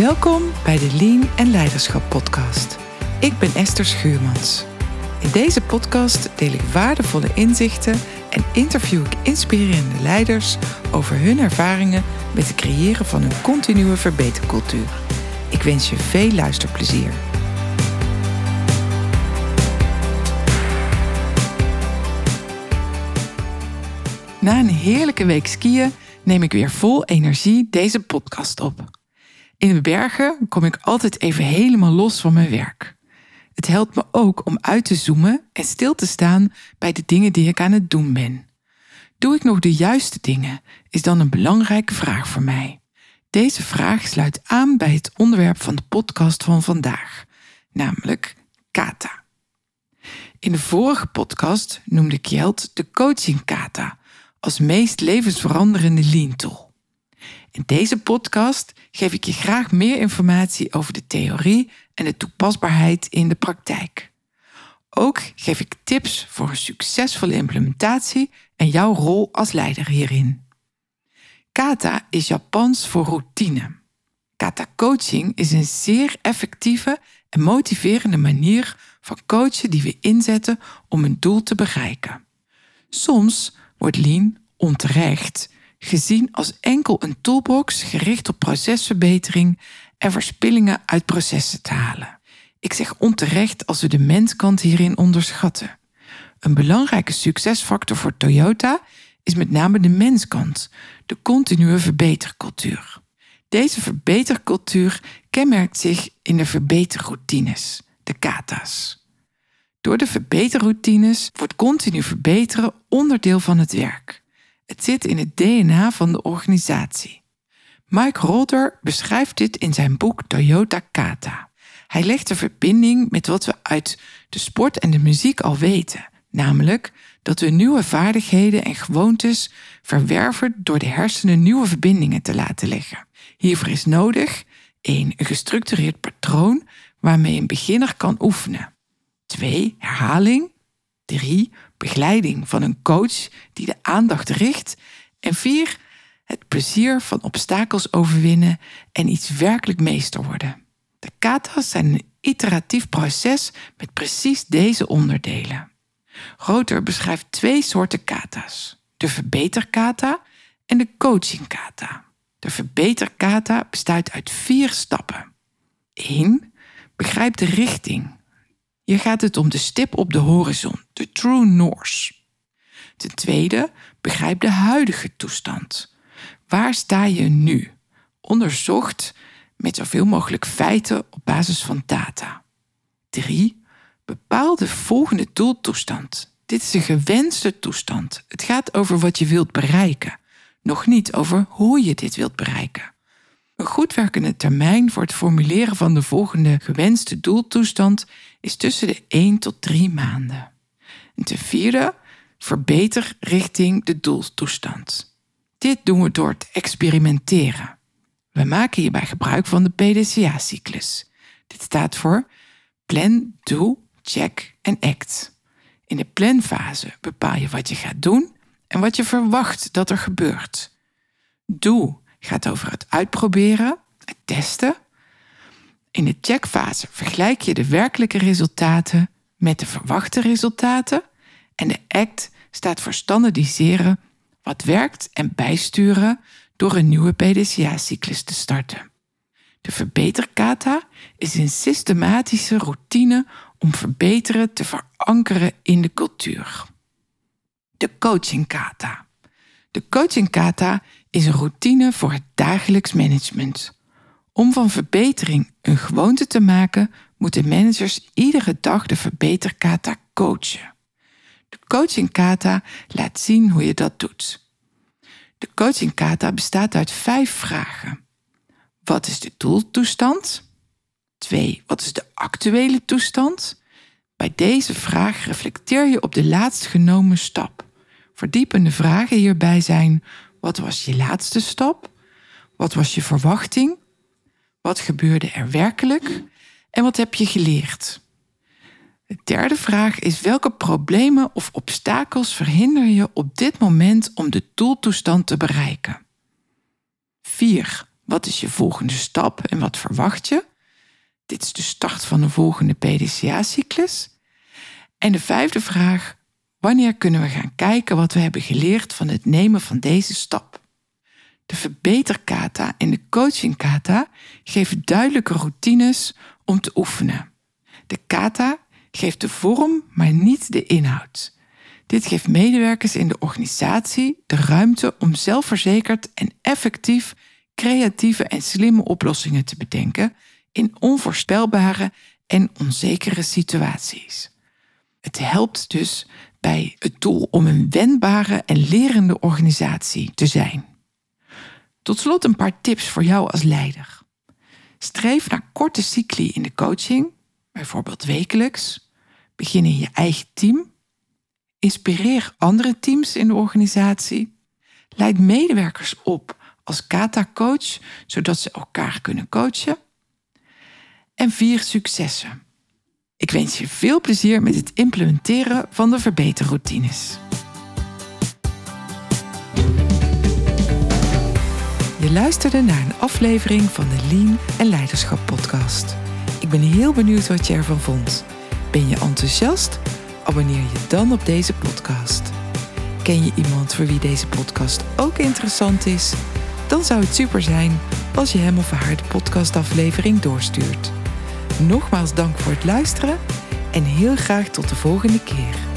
Welkom bij de Lean en Leiderschap podcast. Ik ben Esther Schuurmans. In deze podcast deel ik waardevolle inzichten en interview ik inspirerende leiders over hun ervaringen met het creëren van een continue verbetercultuur. Ik wens je veel luisterplezier. Na een heerlijke week skiën neem ik weer vol energie deze podcast op. In de bergen kom ik altijd even helemaal los van mijn werk. Het helpt me ook om uit te zoomen en stil te staan bij de dingen die ik aan het doen ben. Doe ik nog de juiste dingen? Is dan een belangrijke vraag voor mij. Deze vraag sluit aan bij het onderwerp van de podcast van vandaag, namelijk kata. In de vorige podcast noemde ik de coaching kata als meest levensveranderende lean tool. In deze podcast geef ik je graag meer informatie over de theorie en de toepasbaarheid in de praktijk. Ook geef ik tips voor een succesvolle implementatie en jouw rol als leider hierin. Kata is Japans voor routine. Kata coaching is een zeer effectieve en motiverende manier van coachen die we inzetten om een doel te bereiken. Soms wordt lean onterecht gezien als enkel een toolbox gericht op procesverbetering en verspillingen uit processen te halen. Ik zeg onterecht als we de menskant hierin onderschatten. Een belangrijke succesfactor voor Toyota is met name de menskant, de continue verbetercultuur. Deze verbetercultuur kenmerkt zich in de verbeterroutines, de kata's. Door de verbeterroutines wordt continu verbeteren onderdeel van het werk. Het zit in het DNA van de organisatie. Mike Rolder beschrijft dit in zijn boek Toyota Kata. Hij legt de verbinding met wat we uit de sport en de muziek al weten, namelijk dat we nieuwe vaardigheden en gewoontes verwerven door de hersenen nieuwe verbindingen te laten leggen. Hiervoor is nodig 1. Een gestructureerd patroon waarmee een beginner kan oefenen. 2. Herhaling. 3 begeleiding van een coach die de aandacht richt. En vier, het plezier van obstakels overwinnen en iets werkelijk meester worden. De kata's zijn een iteratief proces met precies deze onderdelen. Roter beschrijft twee soorten kata's: de verbeterkata en de coachingkata. De verbeterkata bestaat uit vier stappen. 1. Begrijp de richting. Hier gaat het om de stip op de horizon, de true north. Ten tweede, begrijp de huidige toestand. Waar sta je nu? Onderzocht met zoveel mogelijk feiten op basis van data. 3. Bepaal de volgende doeltoestand. Dit is een gewenste toestand. Het gaat over wat je wilt bereiken, nog niet over hoe je dit wilt bereiken. Een goed werkende termijn voor het formuleren van de volgende gewenste doeltoestand is tussen de 1 tot 3 maanden. En ten vierde, verbeter richting de doeltoestand. Dit doen we door te experimenteren. We maken hierbij gebruik van de PDCA-cyclus. Dit staat voor plan, do, check en act. In de planfase bepaal je wat je gaat doen en wat je verwacht dat er gebeurt. Do gaat over het uitproberen, het testen. In de checkfase vergelijk je de werkelijke resultaten met de verwachte resultaten. En de ACT staat voor standaardiseren wat werkt en bijsturen door een nieuwe PDCA-cyclus te starten. De verbeterkata is een systematische routine om verbeteren te verankeren in de cultuur. De coachingkata. De coachingkata is een routine voor het dagelijks management. Om van verbetering een gewoonte te maken, moeten managers iedere dag de verbeterkata coachen. De coachingkata laat zien hoe je dat doet. De coachingkata bestaat uit vijf vragen. Wat is de doeltoestand? 2. Wat is de actuele toestand? Bij deze vraag reflecteer je op de laatst genomen stap. Verdiepende vragen hierbij zijn: wat was je laatste stap? Wat was je verwachting? Wat gebeurde er werkelijk? En wat heb je geleerd? De derde vraag is welke problemen of obstakels verhinder je op dit moment om de doeltoestand te bereiken? 4. Wat is je volgende stap en wat verwacht je? Dit is de start van een volgende PDCA-cyclus. En de vijfde vraag, wanneer kunnen we gaan kijken wat we hebben geleerd van het nemen van deze stap? De verbeterkata en de coachingkata geven duidelijke routines om te oefenen. De kata geeft de vorm, maar niet de inhoud. Dit geeft medewerkers in de organisatie de ruimte om zelfverzekerd en effectief creatieve en slimme oplossingen te bedenken in onvoorspelbare en onzekere situaties. Het helpt dus bij het doel om een wendbare en lerende organisatie te zijn. Tot slot een paar tips voor jou als leider. Streef naar korte cycli in de coaching, bijvoorbeeld wekelijks. Begin in je eigen team. Inspireer andere teams in de organisatie. Leid medewerkers op als kata-coach, zodat ze elkaar kunnen coachen. En vier successen. Ik wens je veel plezier met het implementeren van de verbeterroutines. Luisterde naar een aflevering van de Lean en Leiderschap podcast. Ik ben heel benieuwd wat je ervan vond. Ben je enthousiast? Abonneer je dan op deze podcast. Ken je iemand voor wie deze podcast ook interessant is? Dan zou het super zijn als je hem of haar de podcastaflevering doorstuurt. Nogmaals dank voor het luisteren en heel graag tot de volgende keer.